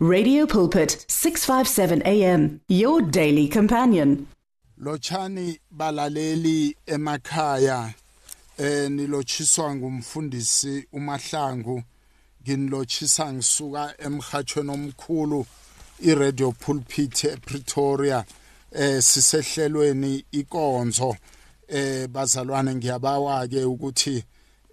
Radio Pulpit 657 AM your daily companion. Lochani balaleli emakhaya eh nilochiswa ngumfundisi uMahlangu nginilochisa ngisuka emhathweni omkhulu iRadio Pulpit ePretoria eh sisehlelweni ikonzo eh bazalwane ngiyabawa ke ukuthi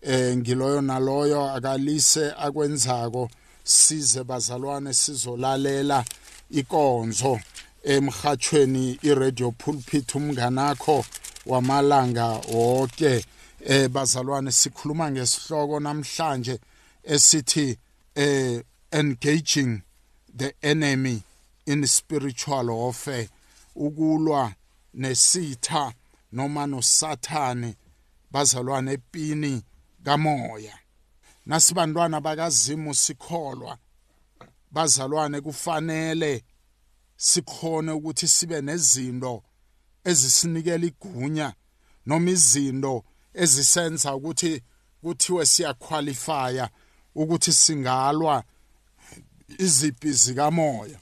eh ngiloyo naloyo akalise akwenzako size bazalwane sizolalela ikonzo emhathweni iRadio Pulpit umnganakho wamalanga wonke eh bazalwane sikhuluma ngesihloko namhlanje esithi eh engaging the enemy in spiritual warfare ukulwa nesitha noma nosathane bazalwane epini kamoya. Nasibantwana bakazimu sikholwa. Bazalwane kufanele sikhone ukuthi sibe nezinto ezisinikela igunya noma izinto ezisenza ukuthi kuthiwe siyaqualifya ukuthi singalwa iziphi zikamoya.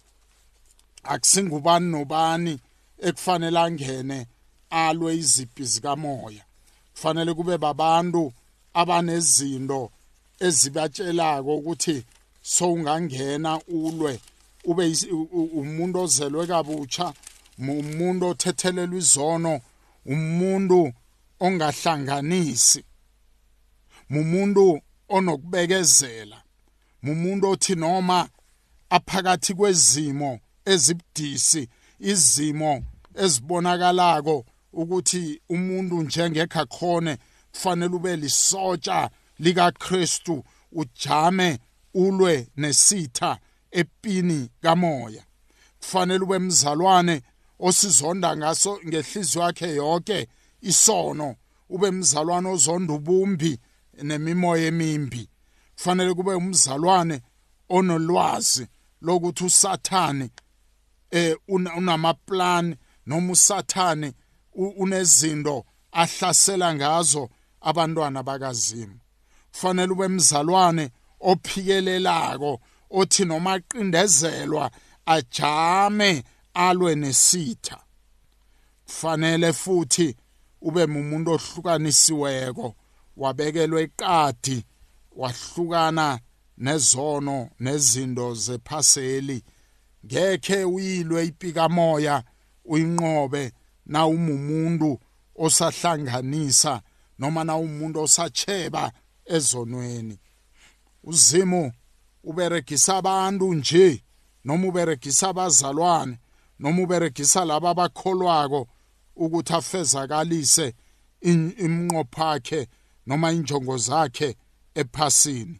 Akusingubani nobani ekufanele angene alwe iziphi zikamoya. Kufanele kube babantu abanezinto ezibatshelako ukuthi sowungangena ulwe ube umuntu ozelwe kabutsha umuntu othethelelwa izono umuntu ongahlanganisi umuntu onokubekezela umuntu othi noma aphakathi kwezimo ezibudisi izimo ezibonakalako ukuthi umuntu njengekho khone kufanele ube lisotsha likaKristu ujame ulwe nesitha epini kamoya. Kufanele ube mzalwane osizonda ngaso ngehliziyo yakhe yonke isono ube mzalwane ozonda ubumbi nemimoya emimbi. Kufanele kube umzalwane onolwazi lokuthi usathane eh unamaplan noma usathane unezinto ahlasela ngazo abantwana bakazimu. Kufanele ube mzalwane ophikelelako othi noma aqindezelwa ajame alwe nesitha. Kufanele futhi ube umuntu ohlukanisiweko wabekelwe eqadi wahlukana nezono nezinto zephaseli. Ngekhe uyilwe ipika moya uyinqobe na umumuntu osahlanganisa noma na umuntu osacheba ezonweni. Uzimu uberegisa abantu nje noma uberegisa abazalwane noma uberegisa laba abakholwako ukuthi afezakalise imnqopho yakhe noma injongo zakhe ephasini.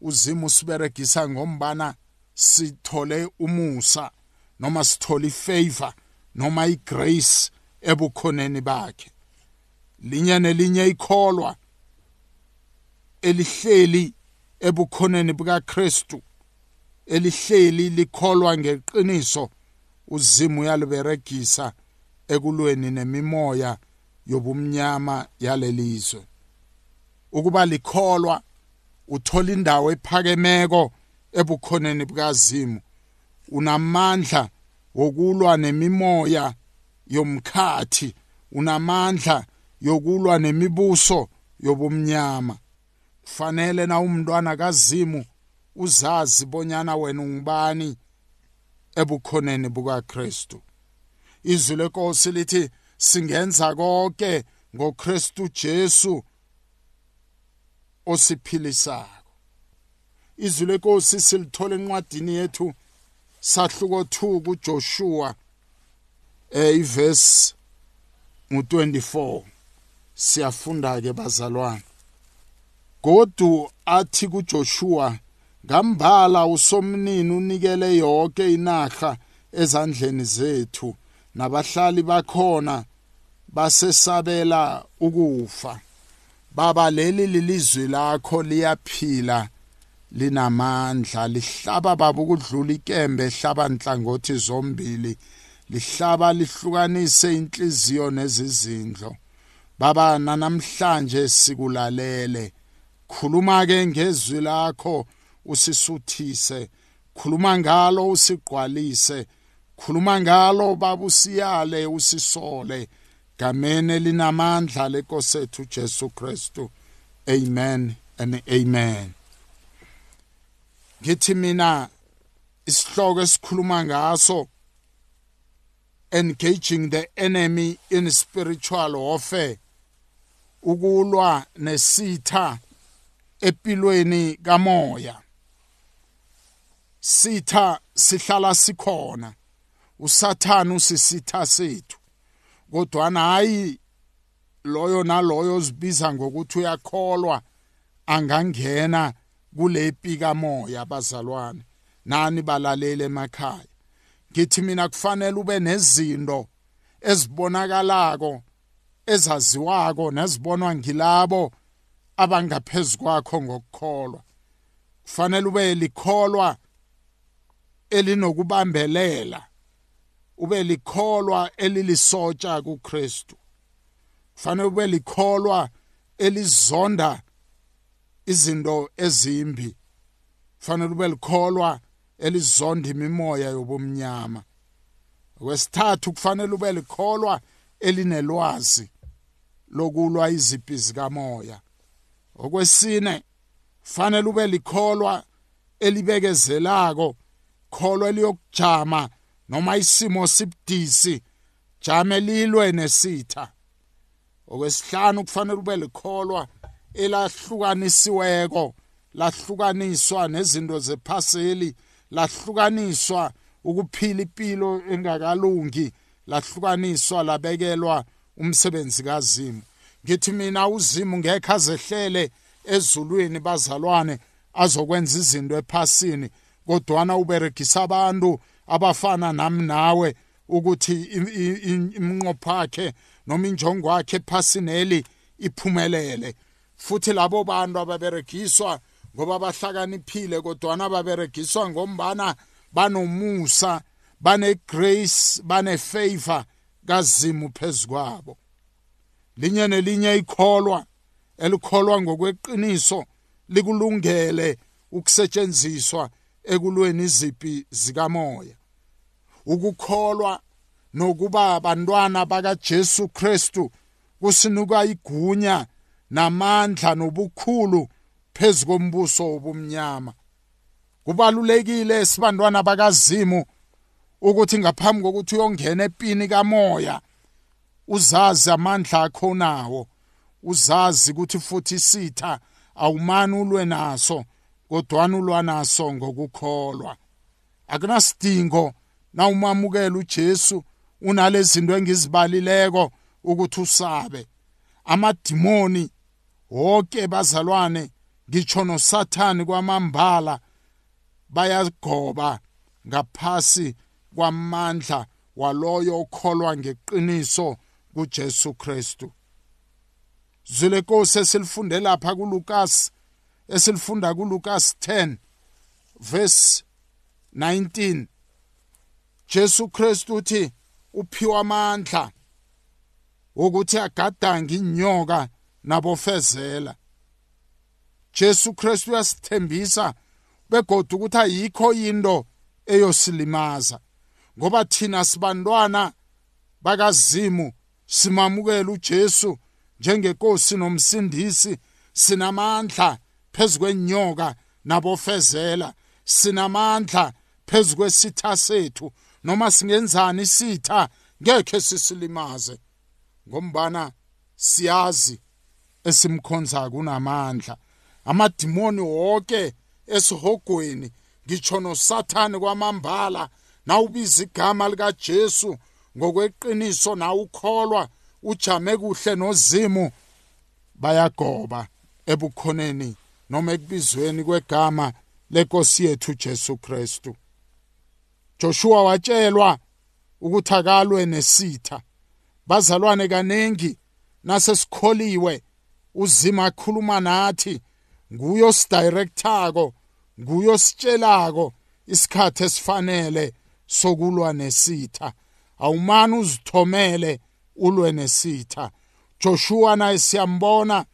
Uzimu siberegisa ngombana sithole umusa noma sithole ifavor noma igrace ebukhoneni bakhe. Linye nelinye ikholwa. Elihleli ebukhoneni bukaKristu elihleli likholwa ngeqiniso uzimu yaliberegisa ekulweni nemimoya yobumnyama yalelizwe. Ukuba likholwa uthola indawo ephakemeko ebukhoneni bukazimu unamandla wokulwa nemimoya yomkhathi unamandla yokulwa nemibuso yobumnyama. Kufanele na umntwana kazimu uzazi bonyana wena ungubani ebukhoneni bukaKristu. Izwi lenkosi lithi singenza konke ngoKristu Jesu osiphilisako. Izwi lenkosi silithola encwadini yethu sahluko 2 kuJoshua eh iverse mu24 siyafunda ke bazalwane. Godu athi kuJoshua ngambala usomnini unikele yonke inaga ezandleni zethu nabahlali bakhona basesabela ukufa. Baba leli lilizwi lakho liyaphila linamandla. Lihlaba baba ukudlula ikembe ehlaba nhlangothi zombili lihlaba lihlukanise inhliziyo nezizindlo. Baba namhlanje sikulalele khuluma ke ngezwi lakho usisuthise. Khuluma ngalo usigqwalise. Khuluma ngalo baba usiyale usisole. Gameni elinamandla lenkosi ethu Jesu Kristu. Amen and amen. Ngithi mina isihloko esikhuluma ngaso engaging the enemy in spiritual warfare ukulwa nesitha empilweni kamoya. Sitha sihlala sikhona usathana usisitha sethu. Kodwa hayi loyo naloyo zibiza ngokuthi uyakholwa angangena kule pika moya abazalwane nani balalele emakhaya? Ngithi mina kufanele ube nezinto ezibonakalako ezaziwako nezibonwa ngilabo abangaphezulu kwakho ngokukholwa. Kufanele ube likholwa elinokubambelela ube likholwa elilisotsha kuKristu. Kufanele ube likholwa elizonda izinto ezimbi. Kufanele ube likholwa elizonda imimoya yobumnyama. Wesithathu kufanele ube likholwa elinelwazi lokulwa iziphi zikamoya. Okwesine fanele ube likholwa elibekezelako kholwa eliyokujama noma isimo sibudisi jame lilwe nesitha. Okwesihlanu kufanele ube likholwa elahlukanisiweko lahlukaniswa nezinto zephaseli lahlukaniswa ukuphila impilo engakalungi lahlukaniswa labekelwa umsebenzi kazimu ngithi mina uzimu ngekho azehlele ezulwini bazalwane azokwenza izinto ephasini kodwana uberegisa abantu abafana nami nawe ukuthi imnqopho yakhe noma injongo yakhe ephasineli iphumelele. Futhi labo bantu ababeregiswa ngoba bahlakaniphile kodwana baberegiswa ngombana banomusa bane-grace bane-favor kazimu phezu kwabo. Linye nelinye ikholwa elikholwa ngokweqiniso likulungele ukusetshenziswa ekulweni iziphi zikamoya. Ukukholwa nokuba abantwana bakaJesu Kristu kusinuka igunya namandla nobukhulu phezu kombuso wobumnyama kubalulekile sibantwana bakazimu ukuthi ngaphambi kokuthi uyongena epini kamoya uzazi amandla akho nawo. Uzazi ukuthi futhi isitha awumani ulwe naso kodwana ulwa naso ngokukholwa. Akunasidingo na umamukela uJesu unalezi zinto engizibalileko ukuthi usabe. Amadimoni wonke bazalwane ngitsho nosathani kwamambala bayagoba ngaphasi kwamandla waloyo okholwa ngeqiniso kuJesu Kristu. Zile nkosi esilifunde lapha kuLukas esilifunda kuLukas 10 verse 19 Jesu Kristu uthi uphiwa amandla ukuthi agadange inyoka nabofezela. Jesu Kristu uyasithembisa begodu ukuthi ayikho into eyosilimaza ngoba thina sibantwana bakazimu simamukela uJesu njengenkosi nomsindisi sinamandla phezukwenyoka nabofezela sinamandla phezukwesitha sethu noma singenzani isitha ngeke sisilimaze. Ngombana siyazi esimkhonza kunamandla amadimoni wonke esihogweni ngitsho nosathane kwamambala nawubiza igama likaJesu ngokweqiniso nawukholwa ujame kuhle nozimu. Bayagoba ebukhoneni noma ekubizweni kwegama lenkosi yethu Jesu Kristu. Joshua watshelwa ukuthi akalwe nesitha. Bazalwane kanengi nasesikholiwe uzima akhuluma nathi nguyo sidirectako nguyo sitshelako isikhathi esifanele sokulwa nesitha. Awumani uzithomele ulwe nesitha Joshua naye siyambona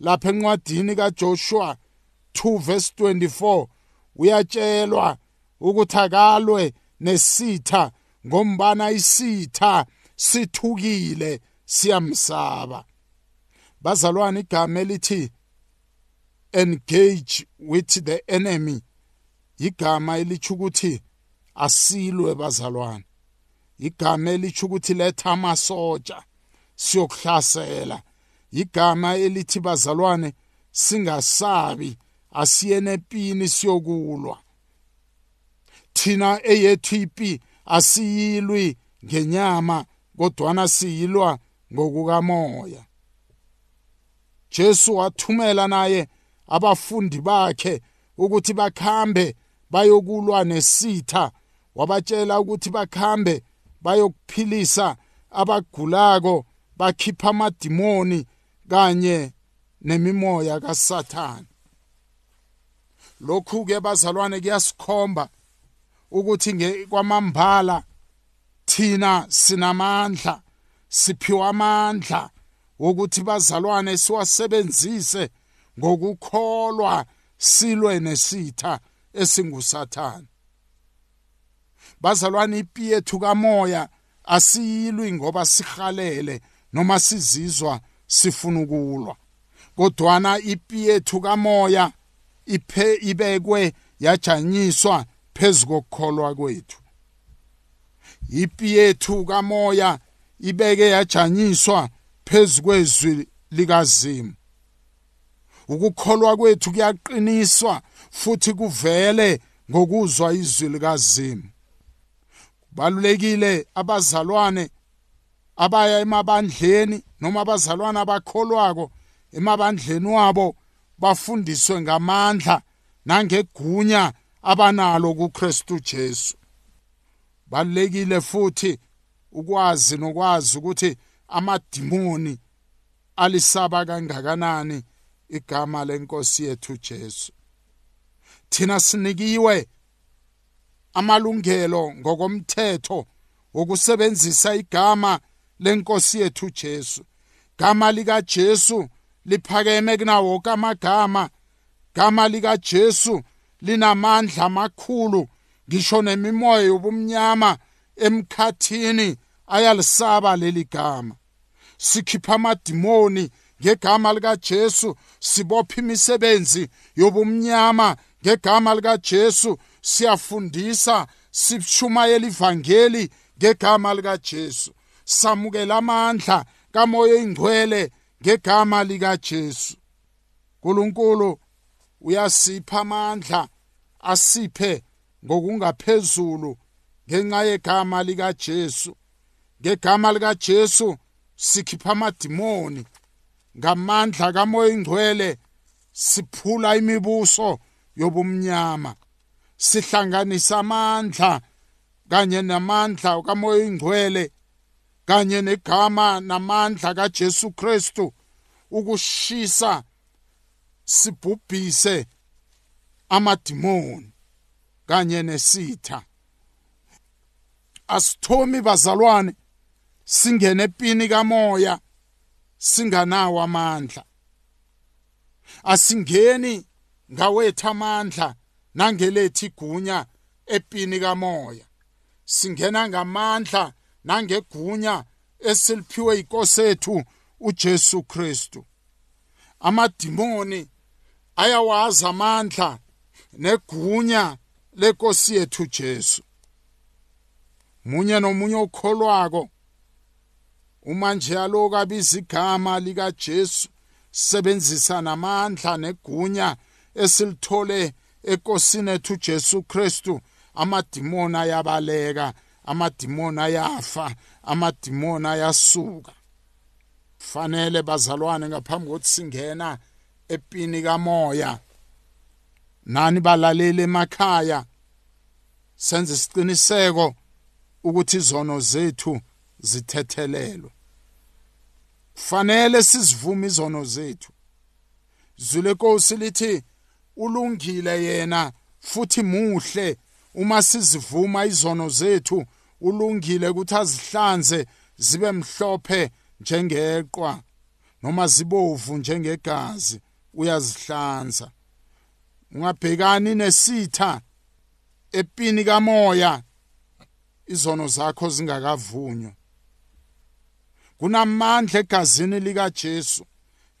lapha encwadini kaJoshua 2 verse 24 uyatshelwa ukuthi akalwe nesitha ngombana isitha sithukile siyamsaba. Bazalwane igama elithi engage with the enemy igama elithi ukuthi asilwe bazalwane. Igama elithi ukuthi letha amasotsha siyokuhlasela. Igama elithi bazalwane singasabi asiyene empini siyokulwa. Thina eyethu ipi asiyilwi ngenyama kodwana siyilwa ngokukamoya. Jesu wathumela naye abafundi bakhe ukuthi bakhambe bayokulwa nesitha. Wabatshela ukuthi bakhambe bayokuphilisa abagulako bakhipha amadimoni kanye nemimoya kaSathane. Lokhu ke bazalwane kuyasikhomba ukuthi kwamambala thina sinamandla siphiwa amandla wokuthi bazalwane siwasebenzise ngokukholwa silwe nesitha esingusathane. Bazalwane ipi yethu kamoya asiyilwi ngoba sihalele noma sizizwa sifuna ukulwa. Kodwana ipi yethu kamoya iphe ibekwe yajanyiswa phezukokukholwa kwethu. Ipi yethu kamoya ibeke yajanyiswa phezukwezwi likazimu. Ukukholwa kwethu kuyaqiniswa futhi kuvele ngokuzwa izwi likazimu. Kubalulekile abazalwane abaya emabandleni noma abazalwane abakholwako emabandleni wabo bafundiswe ngamandla nangegunya abanalo kuKristu Jesu. Balekile futhi ukwazi nokwazi ukuthi amadimoni alisaba kangakanani igama lenkosi yethu Jesu. Thina sinikiwe amalungelo ngokomthetho wokusebenzisa igama lenkosi yethu Jesu. Gama lika Jesu liphakeme kunawo wonke amagama. Gama lika Jesu linamandla amakhulu ngisho nemimoya yobumnyama emkhathini ayalisaba leli gama. Sikhipha amadimoni ngegama lika Jesu sibopha imisebenzi yobumnyama ngegama lika Jesu siyafundisa sishumayela ivangeli ngegama lika Jesu. Samukela amandla kamoya ingcwele ngegama lika Jesu. uNkulunkulu uyasipha amandla asiphe ngokungaphezulu ngenxa yegama lika Jesu. Ngegama lika Jesu sikhipha amadimoni. Ngamandla kamoya ingcwele siphula imibuso yobumnyama sihlanganisa amandla kanye namandla kamoya ingcwele kanye negama namandla kaJesu Kristu ukushisa sibhubhise amadimoni kanye nesitha. Asithomi bazalwane singene epini kamoya singanawo amandla. Asingeni ngawethu amandla nangelethi igunya epini kamoya. Singena ngamandla nangegunya esiliphiwe inkosi ethu uJesu Kristu. Amadimoni ayawazi amandla negunya lenkosi yethu Jesu. Munye nomunye okholwako uma nje aloku abiza igama lika Jesu sebenzisa namandla negunya esilithole enkosini ethu Jesu Kristu. Amadimoni ayabaleka amadimoni ayafa amadimoni ayasuka. Fanele bazalwane ngaphambi kokuthi singena epini kamoya. Nani balaleli emakhaya? Senze isiqiniseko ukuthi izono zethu zithethelelwe. Fanele sizivume izono zethu. Zule nkosi lithi ulungile yena futhi muhle. Uma sizivuma izono zethu ulungile ukuthi azihlanze zibe mhlophe njengeqwa noma zibovu njengegazi uyazihlanza. Ungabhekani nesitha epini kamoya izono zakho zingakavunywa. Kunamandla egazini lika Jesu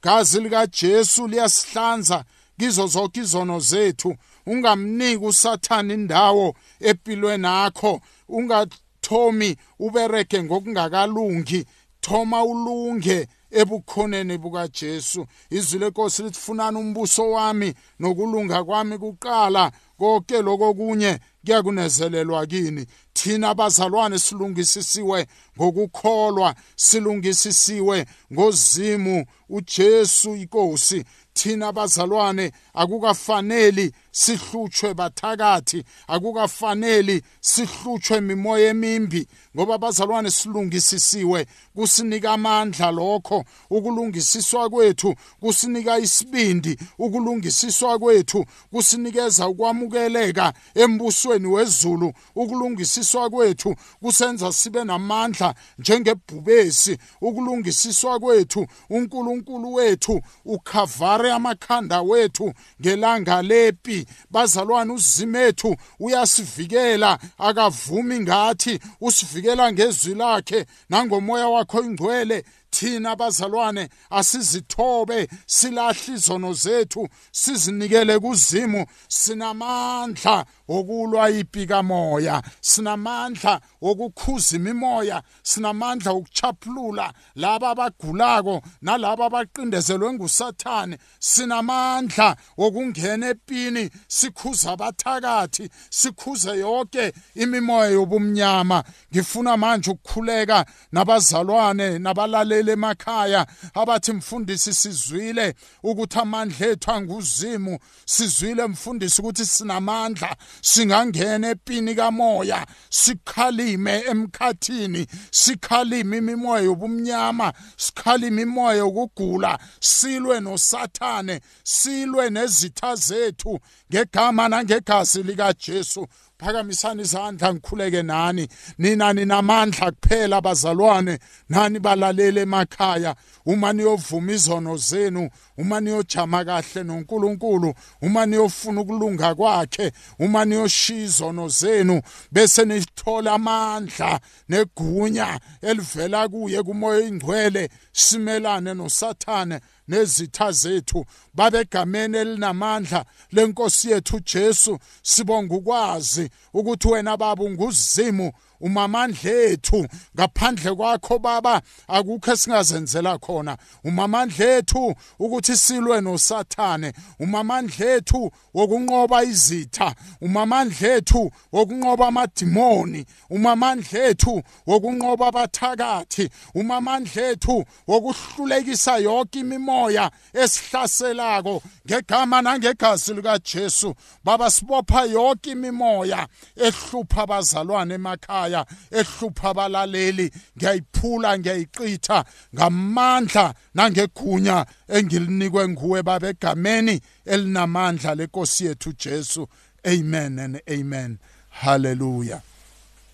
gazi lika Jesu liyasihlanza kizo zonke izono zethu. Ungamniki usathana indawo empilweni yakho ungathomi ubereke ngokungakalungi. Thoma ulunge ebukhoneni bukaJesu. Izwi lenkosi litfunana umbuso wami nokulunga kwami kuqala. Konke lokokunye kuyakunezelelwa kini. Thina bazalwane silungisisiwe ngokukholwa silungisisiwe ngozimu uJesu inkosi. Thina bazalwane akukafaneli sihlutshwe bathakathi. Akukafaneli sihlutshwe mimoya emimbi ngoba bazalwane silungisisiwe. Kusinika amandla lokho ukulungisiswa kwethu. Kusinika isibindi ukulungisiswa kwethu. Kusinikeza ukwamukeleka embusweni wezulu ukulungisiswa kwethu. Kusenza sibe namandla njengebhubesi ukulungisiswa kwethu. uNkulunkulu wethu ukhavare amakhanda wethu ngelanga lepi. Bazalwane uzimethu uyasivikela akavumi ngathi usivikela ngezwi lakhe nangomoya wakho ingcwele. Thina bazalwane asizithobe silahle izono zethu sizinikele kuzimu. Sinamandla okulwa ipika moya sinamandla okukhuza imimoya sinamandla okuchaphulula laba abagulako nalabo abaqindezelwe ngusathane. Sinamandla okungena epini sikhuza abathakathi sikhuze yonke imimoya yobumnyama. Ngifuna manje ukukhuleka nabazalwane nabalaleli emakhaya abathi mfundisi sizwile ukuthi amandla ethu anguzimu. Sizwile mfundisi ukuthi sinamandla. Singangena epini kamoya sikhalime emkhathini. Sikhalime imimoya yobumnyama. Sikhalime imoya yokugula. Silwe nosathane. Silwe nezitha zethu ngegama nangegazi lika Jesu phakamisani izandla ngikhuleke nani. Nina ninamandla kuphela bazalwane. Nani balalele emakhaya? Uma niyovuma izono zenu uma niyojama kahle noNkulunkulu uma niyofuna ukulunga kwakhe uma niyoshiya izono zenu bese nithola amandla negunya elivela kuye kumoya ingcwele simelane nosathane nezitha zethu babegameni elinamandla lenkosi yethu Jesu. Sibonga ukwazi ukuthi wena baba unguzimu umamandla ethu ngaphandle kwakho baba akukho esingazenzela khona. Umamandla ethu ukuthi silwe nosathane. Umamandla ethu wokunqoba izitha. Umamandla ethu wokunqoba amadimoni. Umamandla ethu wokunqoba abathakathi. Umamandla ethu wokuhlulekisa yonke imimoya esihlaselako ngegama nangegazi likaJesu. Baba sibopha yonke imimoya ehlupha abazalwane emakhaya. Ekhaya ehlupha abalaleli ngiyayiphula ngiyayiqitha ngamandla nangegunya engilinikwe nguwe baba egameni elinamandla lenkosi yethu Jesu. Amen and amen. Hallelujah.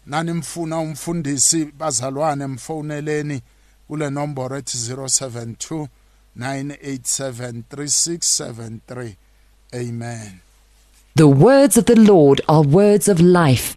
Nani mfuna umfundisi bazalwane mfoneleni kule nomboro ethi 072 987 3673 amen. The words of the Lord are words of life.